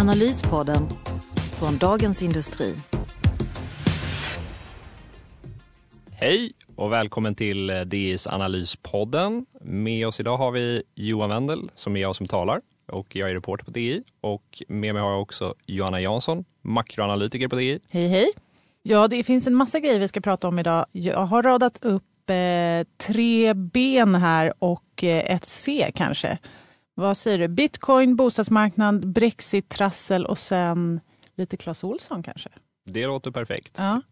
Analyspodden från Dagens Industri. Hej och välkommen till eh, DIs Analyspodden. Med oss idag har vi Johan Wendel som är jag som talar och jag är reporter på DI och med mig har jag också Johanna Jansson, makroanalytiker på DI. Hej hej. Ja, det finns en massa grejer vi ska prata om idag. Jag har radat upp eh, tre ben här och eh, ett C kanske. Vad säger du? Bitcoin, bostadsmarknad, Brexit, trassel och sen lite Clas Olsson kanske? Det låter perfekt. Ja.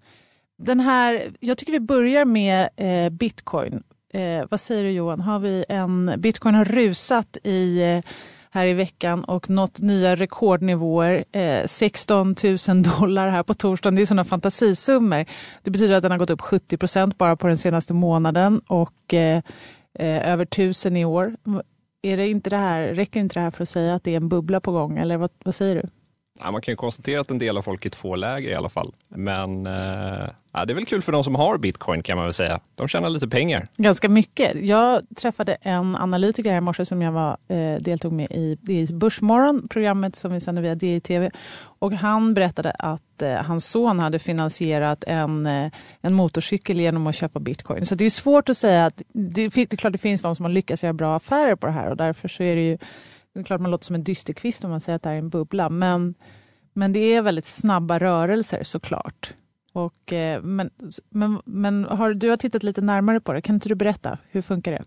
Den här, jag tycker vi börjar med eh, bitcoin. Eh, vad säger du Johan? Har vi en, bitcoin har rusat i, eh, här i veckan och nått nya rekordnivåer. Eh, 16 000 dollar här på torsdagen. Det är sådana fantasisummor. Det betyder att den har gått upp 70 procent bara på den senaste månaden och eh, eh, över 1000 i år. Är det inte det här, räcker inte det här för att säga att det är en bubbla på gång? Eller vad, vad säger du? Ja, man kan ju konstatera att en del av folk är två lägre i alla fall. Men eh, ja, det är väl kul för de som har bitcoin kan man väl säga. De tjänar lite pengar. Ganska mycket. Jag träffade en analytiker här i morse som jag var, eh, deltog med i, i Börsmorgon, programmet som vi sänder via DI-TV. Och han berättade att eh, hans son hade finansierat en, eh, en motorcykel genom att köpa bitcoin. Så det är svårt att säga att det, det är klart det finns de som har lyckats göra bra affärer på det här och därför så är det ju det är klart man låter som en dysterkvist om man säger att det här är en bubbla. Men, men det är väldigt snabba rörelser såklart. Och, eh, men men, men har, du har tittat lite närmare på det. Kan inte du berätta? Hur funkar det?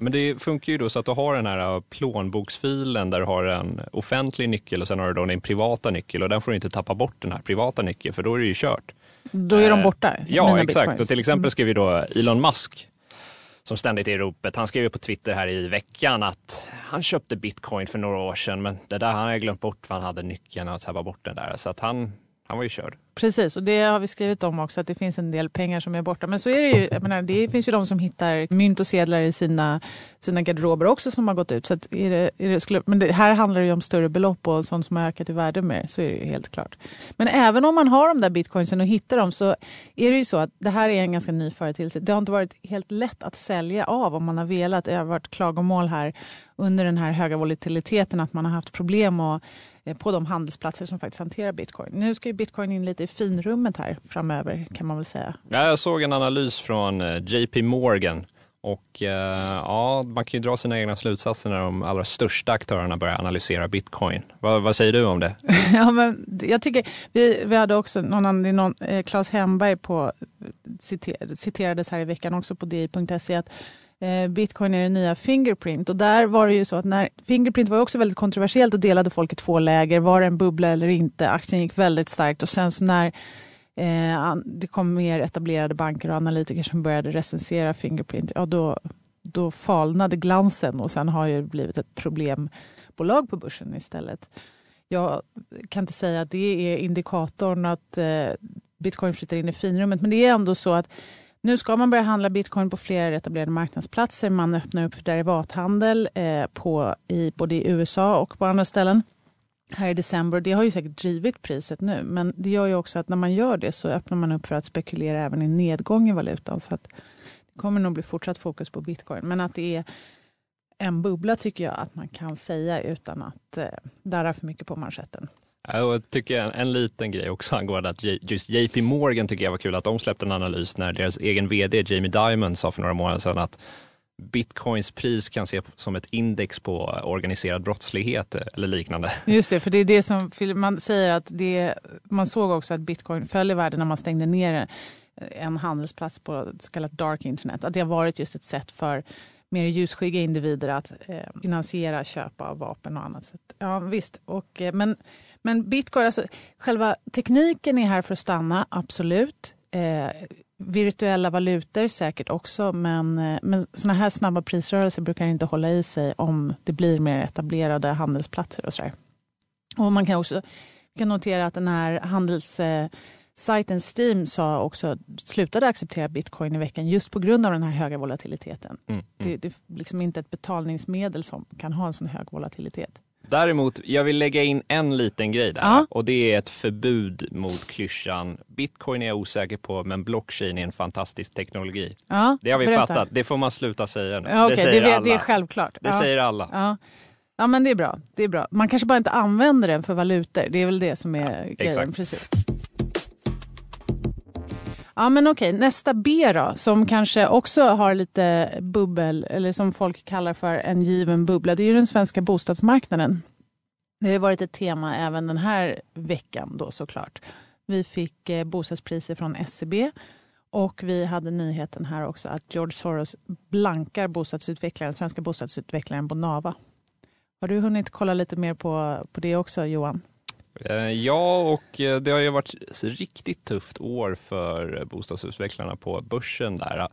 Men det funkar ju då så att du har den här plånboksfilen där du har en offentlig nyckel och sen har du då din privata nyckel och den får du inte tappa bort den här privata nyckeln för då är det ju kört. Då är de borta? Ja, exakt. Och till exempel skrev ju då Elon Musk som ständigt är i ropet. Han skrev på Twitter här i veckan att han köpte bitcoin för några år sedan, men det där han hade glömt bort var han hade nyckeln att tappa bort den där. Så att han, han var ju körd. Precis, och det har vi skrivit om också, att det finns en del pengar som är borta. Men så är det ju, jag menar, det finns ju de som hittar mynt och sedlar i sina, sina garderober också som har gått ut. Så är det, är det, skulle, men det, här handlar det ju om större belopp och sånt som har ökat i värde mer, så är det ju helt klart. Men även om man har de där bitcoinsen och hittar dem så är det ju så att det här är en ganska ny företeelse. Det har inte varit helt lätt att sälja av om man har velat. Det har varit klagomål här under den här höga volatiliteten att man har haft problem att på de handelsplatser som faktiskt hanterar bitcoin. Nu ska ju bitcoin in lite i finrummet här framöver kan man väl säga. Ja, jag såg en analys från eh, JP Morgan och eh, ja, man kan ju dra sina egna slutsatser när de allra största aktörerna börjar analysera bitcoin. Vad, vad säger du om det? ja, men jag tycker, vi, vi hade också någon, någon eh, Claes Hemberg på, citer, citerades här i veckan också på di.se att Eh, Eh, bitcoin är det nya Fingerprint. Och där var det ju så att när Fingerprint var också väldigt kontroversiellt och delade folk i två läger. Var det en bubbla eller inte? Aktien gick väldigt starkt och sen så när eh, det kom mer etablerade banker och analytiker som började recensera Fingerprint, ja då, då falnade glansen och sen har det blivit ett problembolag på börsen istället. Jag kan inte säga att det är indikatorn att eh, bitcoin flyttar in i finrummet, men det är ändå så att nu ska man börja handla bitcoin på fler etablerade marknadsplatser. Man öppnar upp för derivathandel eh, på, i, både i USA och på andra ställen här i december. Det har ju säkert drivit priset nu, men det gör ju också att när man gör det så öppnar man upp för att spekulera även i nedgång i valutan. Så att det kommer nog bli fortsatt fokus på bitcoin. Men att det är en bubbla tycker jag att man kan säga utan att eh, darra för mycket på manschetten. Jag tycker en, en liten grej också angående att just JP Morgan tycker jag var kul att de släppte en analys när deras egen vd Jamie Dimon sa för några månader sedan att bitcoins pris kan ses som ett index på organiserad brottslighet eh, eller liknande. Just det, för det är det som man säger att det, man såg också att bitcoin föll i värde när man stängde ner en handelsplats på så kallat dark internet. Att det har varit just ett sätt för mer ljusskygga individer att eh, finansiera köp av vapen och annat. Så, ja, visst. Och, eh, men men bitcoin, alltså, själva tekniken är här för att stanna, absolut. Eh, virtuella valutor säkert också, men, eh, men såna här snabba prisrörelser brukar inte hålla i sig om det blir mer etablerade handelsplatser och sådär. Och man kan också kan notera att den här handelssajten Steam sa också slutade acceptera bitcoin i veckan just på grund av den här höga volatiliteten. Mm, mm. Det, det är liksom inte ett betalningsmedel som kan ha en sån hög volatilitet. Däremot, jag vill lägga in en liten grej där Ja. och det är ett förbud mot klyschan bitcoin är jag osäker på men blockchain är en fantastisk teknologi. Ja, Det har vi berätta. fattat, det får man sluta säga nu. Ja, okej, det säger det, alla. det är självklart. det ja. säger alla. Ja. ja, men det är bra. Det är bra. Man kanske bara inte använder den för valutor. Det är väl det som är grejen. exakt. Precis. Ja, men okej. Nästa B då, som kanske också har lite bubbel, eller som folk kallar för en given bubbla, det är ju den svenska bostadsmarknaden. Det har varit ett tema även den här veckan då såklart. Vi fick eh, bostadspriser från SCB och vi hade nyheten här också att George Soros blankar bostadsutvecklaren, svenska bostadsutvecklaren Bonava. Har du hunnit kolla lite mer på, på det också Johan? Eh, ja, och eh, det har ju varit ett riktigt tufft år för bostadsutvecklarna på börsen där.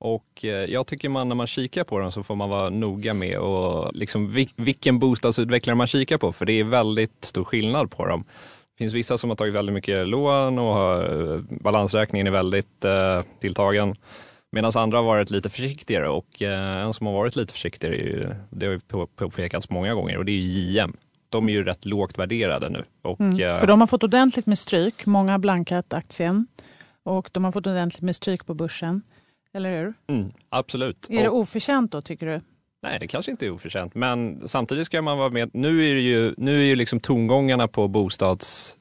Och eh, jag tycker man när man kikar på dem så får man vara noga med och liksom vilken bostadsutvecklare man kikar på, för det är väldigt stor skillnad på dem. Det finns vissa som har tagit väldigt mycket lån och har, balansräkningen är väldigt eh, tilltagen. Medan andra har varit lite försiktigare och eh, en som har varit lite försiktigare, är ju, det har ju påpekats många gånger och det är ju JM. De är ju rätt lågt värderade nu. Och, Mm. eh, För de har fått ordentligt med stryk. Många har blankat aktien och de har fått ordentligt med stryk på börsen. Eller hur? mm, absolut. Är det Och- oförtjänt då tycker du? Nej, det kanske inte är oförtjänt, men samtidigt ska man vara med. Nu är det ju, nu är ju liksom tongångarna på bostads...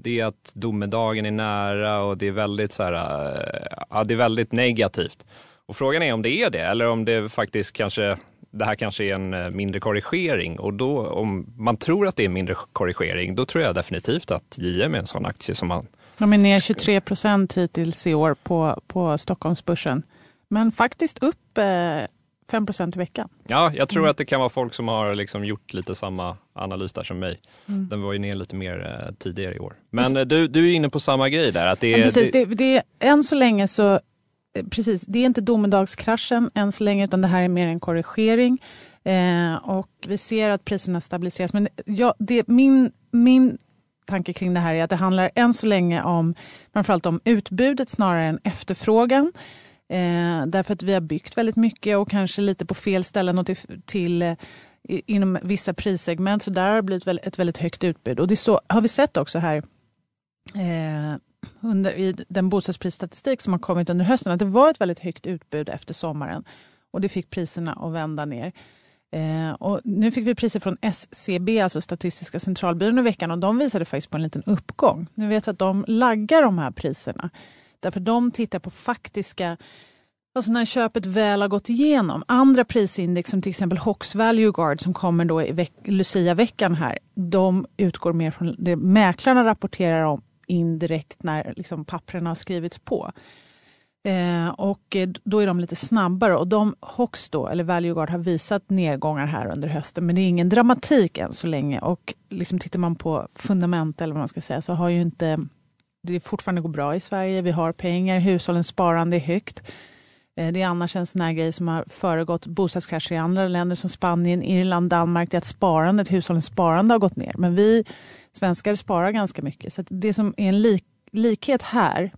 Det är att domedagen är nära och det är väldigt så här, eh, ja, det är väldigt negativt. Och frågan är om det är det eller om det faktiskt kanske, det här kanske är en eh, mindre korrigering och då om man tror att det är en mindre korrigering, då tror jag definitivt att JM är en sån aktie som man De är ner 23 procent hittills i år på, på Stockholmsbörsen. Men faktiskt upp eh, 5 procent i veckan. Ja, jag tror Mm. att det kan vara folk som har liksom gjort lite samma analys där som mig. Mm. Den var ju ner lite mer eh, tidigare i år. Men eh, du, du är inne på samma grej där. Att det, är- precis, det, det, det, än så länge så Eh, precis, det är inte domedagskraschen än så länge utan det här är mer en korrigering. Eh, och vi ser att priserna stabiliseras. Men ja, det, min, min tanke kring det här är att det handlar än så länge om framförallt om utbudet snarare än efterfrågan. Eh, därför att vi har byggt väldigt mycket och kanske lite på fel ställen och till, till eh, i- inom vissa prissegment. Så där har det blivit ett väldigt högt utbud. Och det så, har vi sett också här eh, under, i den bostadsprisstatistik som har kommit under hösten att det var ett väldigt högt utbud efter sommaren. Och det fick priserna att vända ner. Eh, och nu fick vi priser från SCB, alltså Statistiska centralbyrån i veckan och de visade faktiskt på en liten uppgång. Nu vet vi att de laggar de här priserna. Därför de tittar på faktiska Alltså när köpet väl har gått igenom. Andra prisindex som till exempel Hox Value Guard som kommer då i veck- Lucia-veckan här. De utgår mer från det mäklarna rapporterar om indirekt när liksom papperna har skrivits på. Eh, och eh, då är de lite snabbare och de Hox då, eller Valueguard har visat nedgångar här under hösten men det är ingen dramatik än så länge och liksom tittar man på fundament eller vad man ska säga så har ju inte det fortfarande går bra i Sverige. Vi har pengar, hushållens sparande är högt. Eh, det är annars en sån här grej som har föregått bostadskrascher i andra länder som Spanien, Irland, Danmark. Det är att sparandet, hushållens sparande har gått ner. Men vi svenskar sparar ganska mycket. Så att det som är en lik, likhet här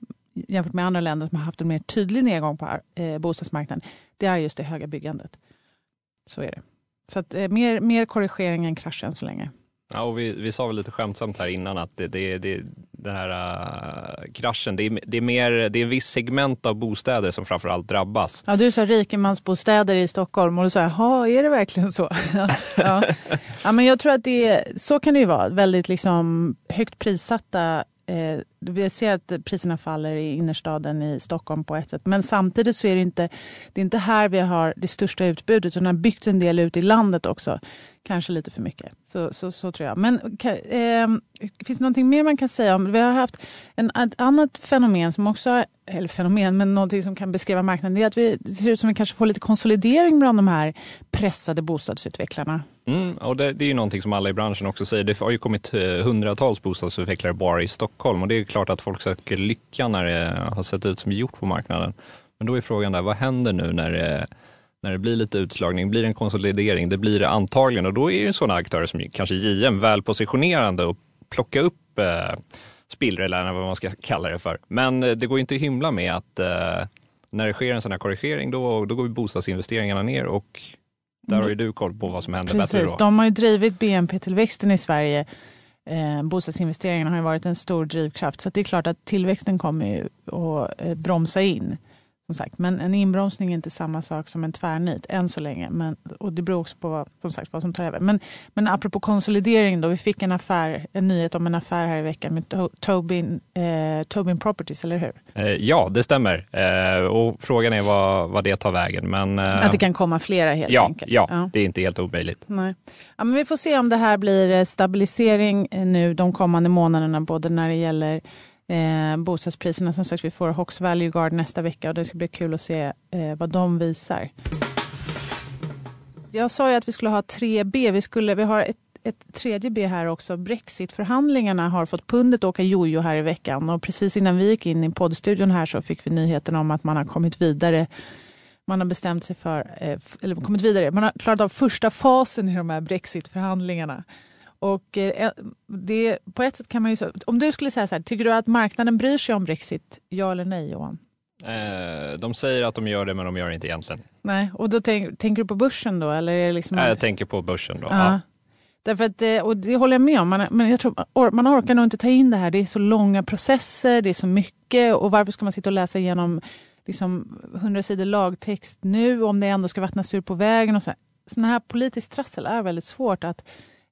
jämfört med andra länder som har haft en mer tydlig nedgång på eh, bostadsmarknaden, det är just det höga byggandet. Så är det. Så att, eh, mer, mer korrigering än krasch än så länge ja, och vi, vi sa väl lite skämtsamt här innan att det, det, det, det här äh, kraschen, det är, det, är mer, det är en viss segment av bostäder som framförallt drabbas. Ja, du sa rikemansbostäder i Stockholm och du sa, jaha, är det verkligen så? ja. ja, men jag tror att det så kan det ju vara. Väldigt liksom högt prissatta. Eh, vi ser att priserna faller i innerstaden i Stockholm på ett sätt. Men samtidigt så är det inte, det är inte här vi har det största utbudet. Utan det har byggts en del ut i landet också. Kanske lite för mycket. Så, så, så tror jag. Men eh, finns det någonting mer man kan säga om? Vi har haft en, ett annat fenomen som också, har- eller fenomen, men någonting som kan beskriva marknaden. Det är att vi, det ser ut som att vi kanske får lite konsolidering bland de här pressade bostadsutvecklarna. Mm, och det, det är ju någonting som alla i branschen också säger. Det har ju kommit eh, hundratals bostadsutvecklare bara i Stockholm och det klart att folk söker lycka när det har sett ut som det gjort på marknaden. Men då är frågan där, vad händer nu när det, när det blir lite utslagning, blir det en konsolidering, det blir det antagligen och då är ju sådana aktörer som kanske JM väl positionerande och plocka upp eh, spillror eller vad man ska kalla det för. Men eh, det går inte att hymla med att eh, när det sker en sån här korrigering då, då går bostadsinvesteringarna ner och där har ju du koll på vad som händer Precis, bättre då. de har ju drivit BNP-tillväxten i Sverige. Eh, bostadsinvesteringarna har ju varit en stor drivkraft så det är klart att tillväxten kommer ju att eh, bromsa in. Som sagt. Men en inbromsning är inte samma sak som en tvärnit än så länge. Men, och det beror också på vad som, sagt, vad som tar över. Men, men apropå konsolidering, då, vi fick en, affär, en nyhet om en affär här i veckan med to Tobin, eh, Tobin Properties, eller hur? Eh, ja, det stämmer. Eh, och frågan är vad, vad det tar vägen. Men, eh, att det kan komma flera helt ja, enkelt. Ja, ja, det är inte helt omöjligt. Nej. Ja, men vi får se om det här blir eh, stabilisering nu de kommande månaderna, både när det gäller eh, bostadspriserna. Som sagt, vi får Hawks Value Guard nästa vecka och det ska bli kul att se eh, vad de visar. Jag sa ju att vi skulle ha tre B. Vi, skulle, vi har ett, ett tredje B här också. Brexitförhandlingarna har fått pundet åka jojo här i veckan och precis innan vi gick in i poddstudion här så fick vi nyheten om att man har kommit vidare man har bestämt sig för, eh, eller kommit vidare, man har klarat av första fasen i de här Brexitförhandlingarna. Och eh, det, på ett sätt kan man ju, om du skulle säga så här, tycker du att marknaden bryr sig om Brexit? Ja eller nej Johan? Eh, de säger att de gör det men de gör det inte egentligen. Nej, och då tänk, tänker du på börsen då? Eller är det liksom Nej, jag tänker på börsen då. Ja. Ja. Därför att, eh, och det håller jag med om, man, men jag tror, man orkar nog inte ta in det här. Det är så långa processer, det är så mycket och varför ska man sitta och läsa igenom liksom 100 sidor lagtext nu om det ändå ska vattnas ur på vägen? och så Sådana här politiskt trassel är väldigt svårt att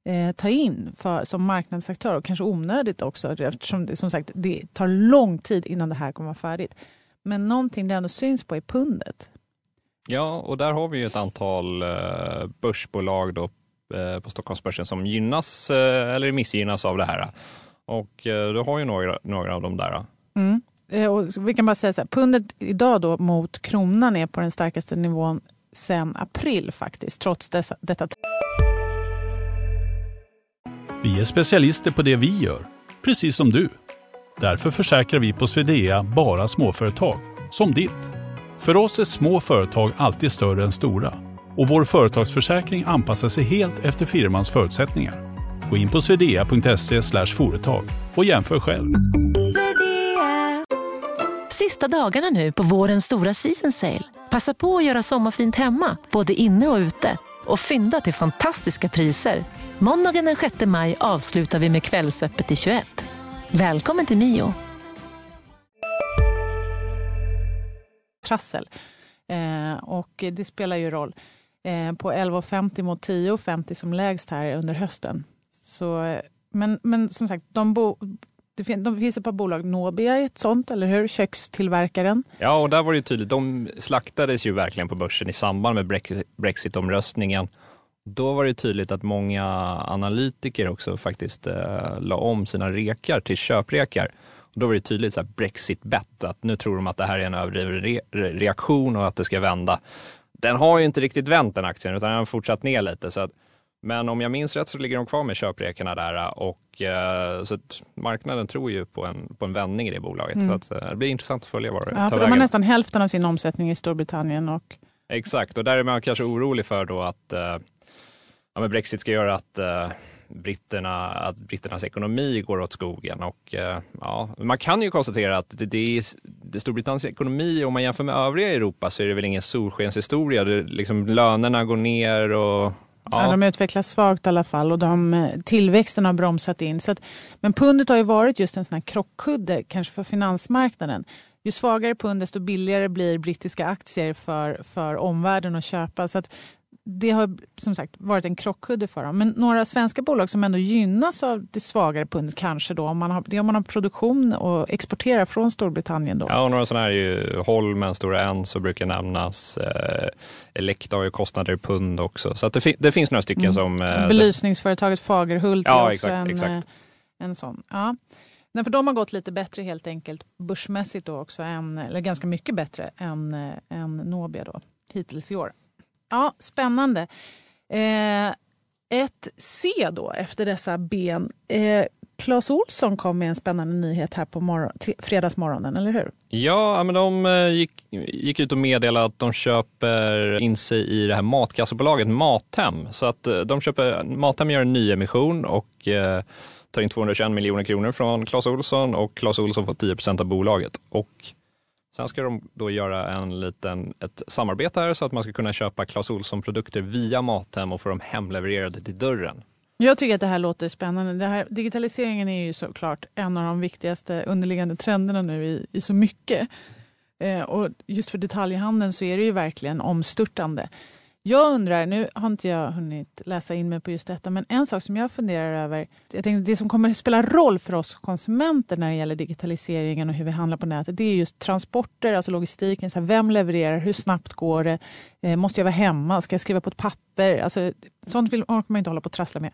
eh, ta in för, som marknadsaktör och kanske onödigt också eftersom det, som sagt, det tar lång tid innan det här kommer vara färdigt. Men någonting det ändå syns på är pundet. ja, och där har vi ju ett antal eh, börsbolag då, eh, på Stockholmsbörsen som gynnas eh, eller missgynnas av det här. Och eh, du har ju några, några av dem där. Mm. Eh, och vi kan bara säga så här, pundet idag då mot kronan är på den starkaste nivån sedan april faktiskt, trots dessa, detta. Vi är specialister på det vi gör, precis som du. Därför försäkrar vi på Swedea bara småföretag, som ditt. För oss är små företag alltid större än stora och vår företagsförsäkring anpassar sig helt efter firmans förutsättningar. Gå in på swedea.se företag och jämför själv. Sista dagarna nu på vårens stora season sale. Passa på att göra sommarfint hemma, både inne och ute. Och fynda till fantastiska priser. Måndagen den 6 maj avslutar vi med Kvällsöppet i 21. Välkommen till Mio. trassel. Eh, och det spelar ju roll. Eh, på 11,50 mot 10,50 som lägst här under hösten. Så, eh, men, men som sagt, de, bo, det, fin, de finns ett par bolag. Nobia är ett sånt, eller hur? Kökstillverkaren. Ja, och där var det ju tydligt. De slaktades ju verkligen på börsen i samband med Brexit-omröstningen. Då var det tydligt att många analytiker också faktiskt eh, la om sina rekar till köprekar. Och då var det tydligt så här Brexit-bet, att nu tror de att det här är en överdriven re reaktion och att det ska vända. Den har ju inte riktigt vänt den aktien, utan den har fortsatt ner lite. Så att, men om jag minns rätt så ligger de kvar med köprekarna där eh, och eh, så att marknaden tror ju på en, på en vändning i det bolaget. Mm. Så att, eh, det blir intressant att följa vad det Ja, tar för de har vägen. nästan hälften av sin omsättning i Storbritannien. Och, Exakt, och där är man kanske orolig för då att eh, ja, men Brexit ska göra att, eh, britterna, att britternas ekonomi går åt skogen. Och, eh, ja, man kan ju konstatera att det, det är, det Storbritanniens ekonomi, om man jämför med övriga Europa, så är det väl ingen solskenshistoria. Det, liksom, lönerna går ner och ja. ja, de utvecklas svagt i alla fall och de, eh, tillväxten har bromsat in. Så att, men pundet har ju varit just en sån här krockkudde kanske för finansmarknaden. Ju svagare pund desto billigare blir brittiska aktier för, för omvärlden att köpa. Så att det har som sagt varit en krockkudde för dem. Men några svenska bolag som ändå gynnas av det svagare pundet kanske då, om man har, det är om man har produktion och exporterar från Storbritannien då. Ja, och några sådana här är ju Holmen, Stora Enso brukar nämnas. Eh, Elekta har ju kostnader i pund också. Så det, fi- det finns några stycken Mm. som... Eh, Belysningsföretaget Fagerhult Ja, är också exakt, en, exakt. eh, en sån. Ja. Nej, för de har gått lite bättre helt enkelt börsmässigt då också, än, eller ganska mycket bättre än, eh, än Nobia då, hittills i år. Ja, spännande. Eh, ett C då efter dessa ben. Eh, Clas Olsson kom med en spännande nyhet här på morgon, fredagsmorgonen, eller hur? Ja, men de eh, gick, gick ut och meddelade att de köper in sig i det här matkassebolaget Mathem. Så att eh, de köper, Mathem gör en nyemission och eh, tar in 221 miljoner kronor från Clas Olsson och Clas Olsson får 10 procent av bolaget. Och Sen ska de då göra en liten, ett samarbete här så att man ska kunna köpa Clas Ohlson-produkter via Mathem och få dem hemlevererade till dörren. Jag tycker att det här låter spännande. Det här, digitaliseringen är ju såklart en av de viktigaste underliggande trenderna nu i, i så mycket. Eh, och just för detaljhandeln så är det ju verkligen omstörtande. Jag undrar, nu har inte jag hunnit läsa in mig på just detta, men en sak som jag funderar över, jag tänkte, det som kommer att spela roll för oss konsumenter när det gäller digitaliseringen och hur vi handlar på nätet, det är just transporter, alltså logistiken. Så här, vem levererar? Hur snabbt går det? Eh, måste jag vara hemma? Ska jag skriva på ett papper? Alltså, sånt vill, orkar man inte hålla på och trassla med.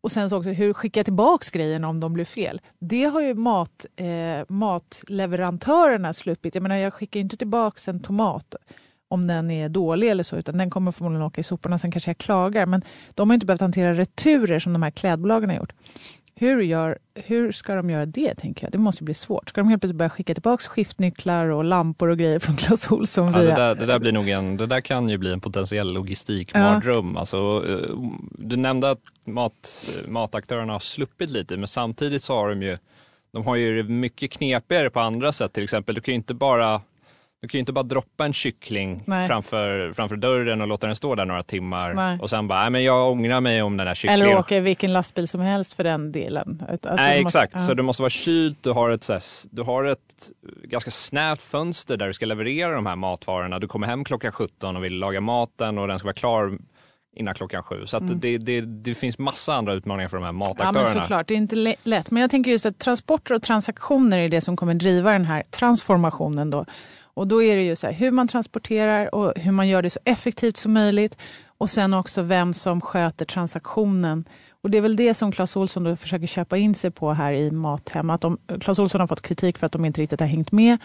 Och sen så också, hur skickar jag tillbaka grejerna om de blir fel? Det har ju mat, eh, matleverantörerna sluppit. Jag menar, jag skickar inte tillbaka en tomat om den är dålig eller så, utan den kommer förmodligen åka i soporna. Sen kanske jag klagar, men de har inte behövt hantera returer som de här klädbolagen har gjort. Hur, gör, hur ska de göra det, tänker jag? Det måste bli svårt. Ska de helt plötsligt börja skicka tillbaka skiftnycklar och lampor och grejer från Clas Ohlson? Ja, det, där, det, där blir nog en, det där kan ju bli en potentiell logistikmardröm. Ja. Alltså, eh, du nämnde att mat, mataktörerna har sluppit lite, men samtidigt så har de ju de har ju mycket knepigare på andra sätt. Till exempel, du kan ju inte bara du kan ju inte bara droppa en kyckling framför, framför dörren och låta den stå där några timmar Nej. och sen bara, nej men jag ångrar mig om den här kycklingen. Eller åka vilken lastbil som helst för den delen. Alltså, nej måste, exakt, ja. så det måste vara kylt, du har, ett, du har ett ganska snävt fönster där du ska leverera de här matvarorna. Du kommer hem klockan 17 och vill laga maten och den ska vara klar innan klockan sju. Så mm. det, det, det, finns massa andra utmaningar för de här mataktörerna. Ja, men såklart, det är inte lätt. Men jag tänker just att transporter och transaktioner är det som kommer driva den här transformationen. Då. Och då är det ju så här, hur man transporterar och hur man gör det så effektivt som möjligt. Och sen också vem som sköter transaktionen. Och det är väl det som Clas Ohlson då försöker köpa in sig på här i Mathem. Att de, Clas Ohlson har fått kritik för att de inte riktigt har hängt med.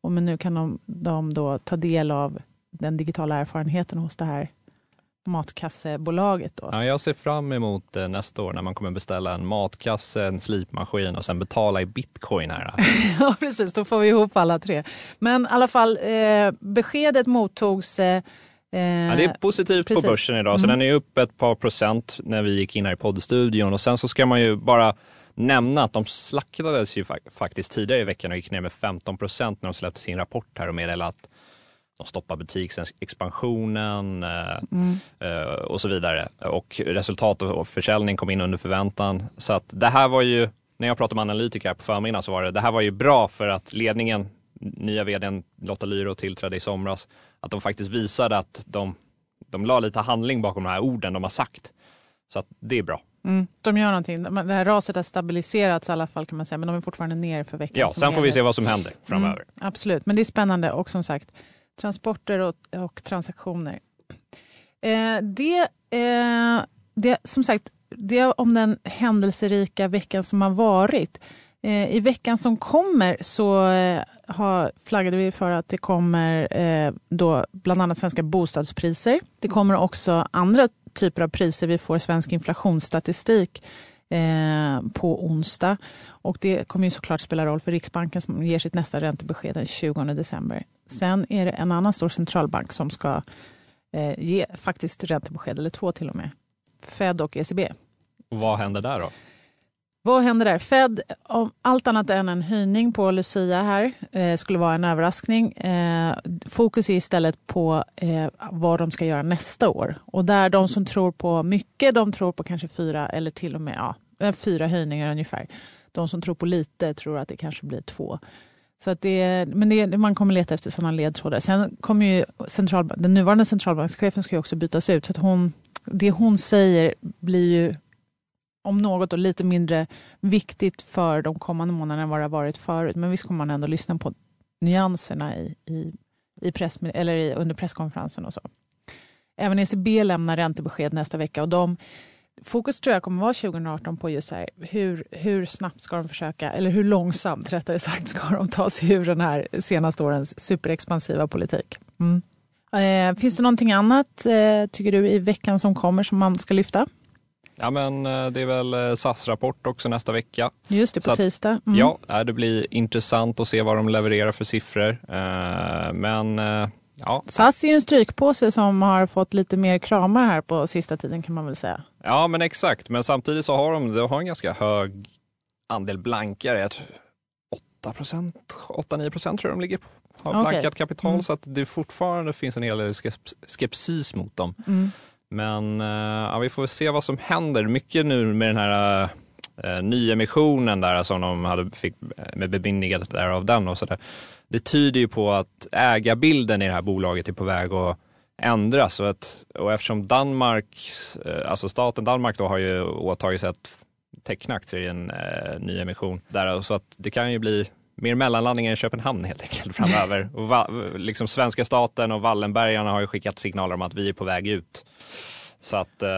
Och men nu kan de, de då ta del av den digitala erfarenheten hos det här matkassebolaget. Då. Ja, jag ser fram emot eh, nästa år när man kommer beställa en matkasse, en slipmaskin och sen betala i bitcoin. här. ja, precis. Då får vi ihop alla tre. Men i alla fall, eh, beskedet mottogs eh, Ja, det är positivt Precis. på börsen idag, så mm. den är upp ett par procent när vi gick in här i poddstudion. Och sen så ska man ju bara nämna att de slaktades ju faktiskt tidigare i veckan och gick ner med 15 procent när de släppte sin rapport här och meddelade att de stoppar butiksexpansionen mm. Och så vidare. Och resultat och försäljning kom in under förväntan. Så att det här var ju, när jag pratade med analytiker på förmiddagen så var det, det här var ju bra för att ledningen, nya vdn Lotta Lyro tillträdde i somras, att de faktiskt visade att de, de la lite handling bakom de här orden de har sagt. Så att det är bra. Mm, de gör någonting. Det här raset har stabiliserats i alla fall kan man säga, men de är fortfarande ner för veckan. Ja, sen får vi se vad som händer framöver. Mm, absolut, men det är spännande och som sagt, transporter och, och transaktioner. Eh, det, eh, det, som sagt, det om den händelserika veckan som har varit. Eh, I veckan som kommer så eh, har, flaggade vi för att det kommer eh, då bland annat svenska bostadspriser. Det kommer också andra typer av priser. Vi får svensk inflationsstatistik eh, på onsdag. Och det kommer ju såklart spela roll för Riksbanken som ger sitt nästa räntebesked den 20 december. Sen är det en annan stor centralbank som ska eh, ge faktiskt räntebesked, eller två till och med. Fed och ECB. Och vad händer där då? Vad händer där? Fed, om allt annat än en höjning på Lucia här, eh, skulle vara en överraskning. Eh, fokus är istället på eh, vad de ska göra nästa år. Och där de som tror på mycket, de tror på kanske fyra eller till och med ja, eh, fyra höjningar ungefär. De som tror på lite tror att det kanske blir två. Så att det, men det, man kommer leta efter sådana ledtrådar. Sen kommer ju central, den nuvarande centralbankschefen ska ju också bytas ut. Så att hon, det hon säger blir ju om något och lite mindre viktigt för de kommande månaderna än vad det har varit förut. Men visst kommer man ändå lyssna på nyanserna i, i, i press, eller i, under presskonferensen och så. Även ECB lämnar räntebesked nästa vecka och de Fokus tror jag kommer vara 2018 på just här, hur, hur snabbt ska de försöka, eller hur långsamt rättare sagt, ska de ta sig ur den här senaste årens superexpansiva politik. Mm. Eh, finns det någonting annat, eh, tycker du, i veckan som kommer som man ska lyfta? Ja, men eh, det är väl eh, SAS-rapport också nästa vecka. Just det, på Så tisdag. Mm. Ja, eh, det blir intressant att se vad de levererar för siffror. Eh, Men ja, SAS är ju en strykpåse som har fått lite mer kramar här på sista tiden kan man väl säga. ja, men exakt. Men samtidigt så har de, de har en ganska hög andel blankare. Jag tror 8 procent, 8-9 procent tror jag de ligger på. Har Okej. blankat kapital Mm. så att det fortfarande finns en hel del skeps- skepsis mot dem. Mm. Men eh, ja, vi får se vad som händer. Mycket nu med den här uh, nyemissionen där som de hade, fick eh, med bemyndigandet där av den och så där. Det tyder ju på att ägarbilden i det här bolaget är på väg att ändras. Och, att, och eftersom Danmark, eh, alltså staten Danmark då har ju åtagit sig att teckna aktier i en uh, nyemission där, så att det kan ju bli mer mellanlandningar i Köpenhamn helt enkelt framöver. och va, liksom svenska staten och Wallenbergarna har ju skickat signaler om att vi är på väg ut. Så att eh,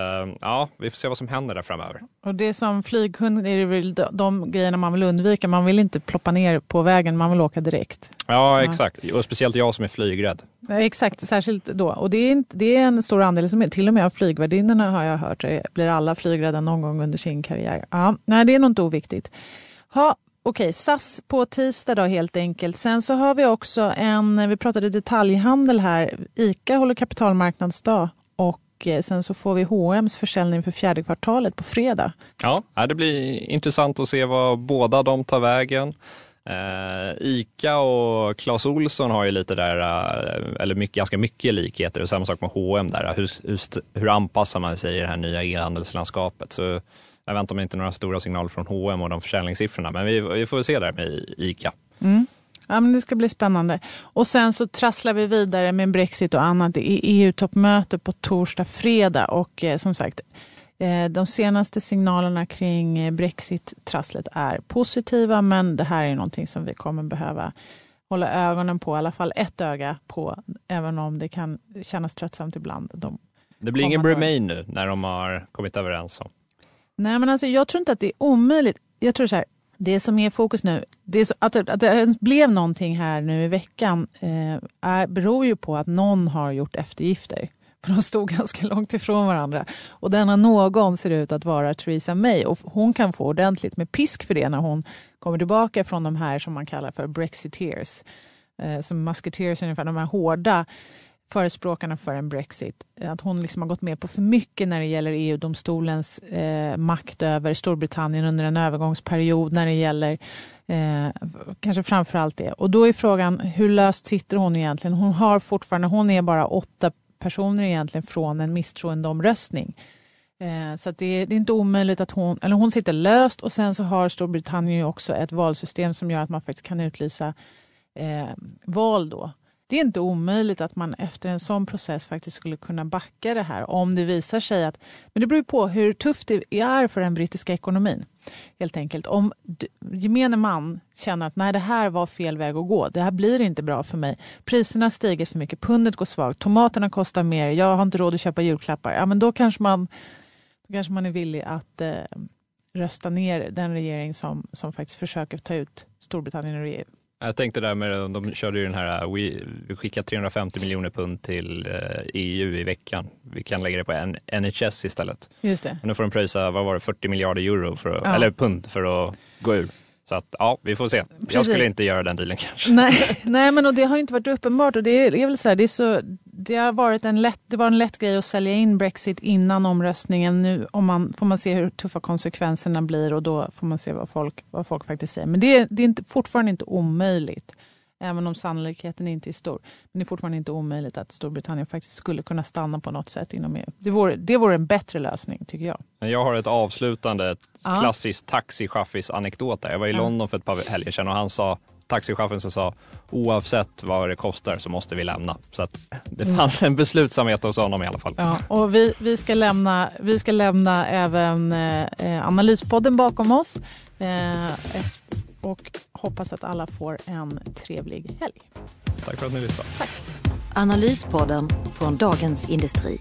ja, vi får se vad som händer där framöver. Och det som flyghund är det väl de, grejerna man vill undvika. Man vill inte ploppa ner på vägen, man vill åka direkt. Ja, exakt. Och speciellt jag som är flygrädd. Nej, Exakt, särskilt då. Och det är, inte, det är en stor andel, som är, till och med av flygvärdinnorna har jag hört, eh, blir alla flygrädda någon gång under sin karriär. Ja, nej, det är nog inte oviktigt. Ha, Okej, SAS på tisdag då helt enkelt. Sen så har vi också en, vi pratade detaljhandel här, ICA håller kapitalmarknadsdag och eh, sen så får vi H&M's försäljning för fjärde kvartalet på fredag. Ja, ja, det blir intressant att se vad båda de tar vägen. Eh, Ica och Clas Olsson har ju lite där, eh, eller mycket, ganska mycket likheter och samma sak med H&M där. Hur, hur, hur anpassar man sig i det här nya e-handelslandskapet? Så jag väntar mig inte några stora signaler från H&M och de försäljningssiffrorna, men vi, vi får se där med Ica. Mm. Ja, men det ska bli spännande. Och sen så trasslar vi vidare med Brexit och annat. Det är EU-toppmöte på torsdag, fredag och eh, som sagt eh, de senaste signalerna kring eh, Brexit-trasslet är positiva men det här är någonting som vi kommer behöva hålla ögonen på, i alla fall ett öga på, även om det kan kännas tröttsamt ibland. De Det blir ingen. Remain nu när de har kommit överens om. Nej, men alltså, jag tror inte att det är omöjligt. Jag tror så här, det som är fokus nu, det är så, att, det, att det ens blev någonting här nu i veckan eh, är, beror ju på att någon har gjort eftergifter. För de stod ganska långt ifrån varandra. Och denna någon ser ut att vara Theresa May. Och hon kan få ordentligt med pisk för det när hon kommer tillbaka från de här som man kallar för brexiteers. Eh, som musketeers ungefär, de här hårda förespråkarna för en Brexit. Eh, att hon liksom har gått med på för mycket när det gäller EU-domstolens eh, makt över Storbritannien under en övergångsperiod när det gäller eh, kanske framför allt det. Och då är frågan hur löst sitter hon egentligen? Hon har fortfarande, hon är bara åtta personer egentligen från en misstroendeomröstning. Eh, så att det, är, det är inte omöjligt att hon, eller hon sitter löst och sen så har Storbritannien ju också ett valsystem som gör att man faktiskt kan utlysa eh, val då. Det är inte omöjligt att man efter en sån process faktiskt skulle kunna backa det här om det visar sig att... Men det beror ju på hur tufft det är för den brittiska ekonomin. Helt enkelt. Om gemene man känner att nej, det här var fel väg att gå. Det här blir inte bra för mig. Priserna har stigit för mycket, pundet går svagt, tomaterna kostar mer, jag har inte råd att köpa julklappar. Ja, men då kanske man, då kanske man är villig att eh, rösta ner den regering som, som faktiskt försöker ta ut Storbritannien ur EU. Jag tänkte där med, de körde ju den här, uh, we, vi skickar 350 miljoner pund till eh, EU i veckan. Vi kan lägga det på en, NHS istället. Just det. Och nu får de pröjsa, vad var det, 40 miljarder euro, för att, Ja. eller pund för att gå ur. Så att ja, vi får se. Jag Precis. skulle inte göra den dealen kanske. Nej, nej, men och det har ju inte varit uppenbart. Och det, är, det är väl så här, det, är så, det, har varit en lätt, det var en lätt grej att sälja in Brexit innan omröstningen. Nu om man, får man se hur tuffa konsekvenserna blir och då får man se vad folk, vad folk faktiskt säger. Men det, är- det är inte, fortfarande inte omöjligt. Även om sannolikheten inte är stor. Men det är fortfarande inte omöjligt att Storbritannien faktiskt skulle kunna stanna på något sätt inom EU. Det vore, det vore en bättre lösning tycker jag. Jag har ett avslutande, ett Ja. klassiskt taxichaffis anekdot där. Jag var i Ja. London för ett par helger sedan och han sa, taxichauffören sa, oavsett vad det kostar så måste vi lämna. Så att det fanns en beslutsamhet hos honom i alla fall. Ja, och vi, vi, ska lämna, vi ska lämna även eh, Analyspodden bakom oss eh, och hoppas att alla får en trevlig helg. Tack för att ni lyssnade. Analyspodden från Dagens Industri.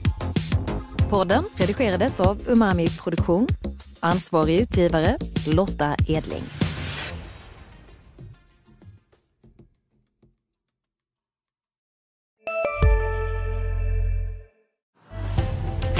Podden redigerades av Umami Produktion. Ansvarig utgivare Lotta Edling.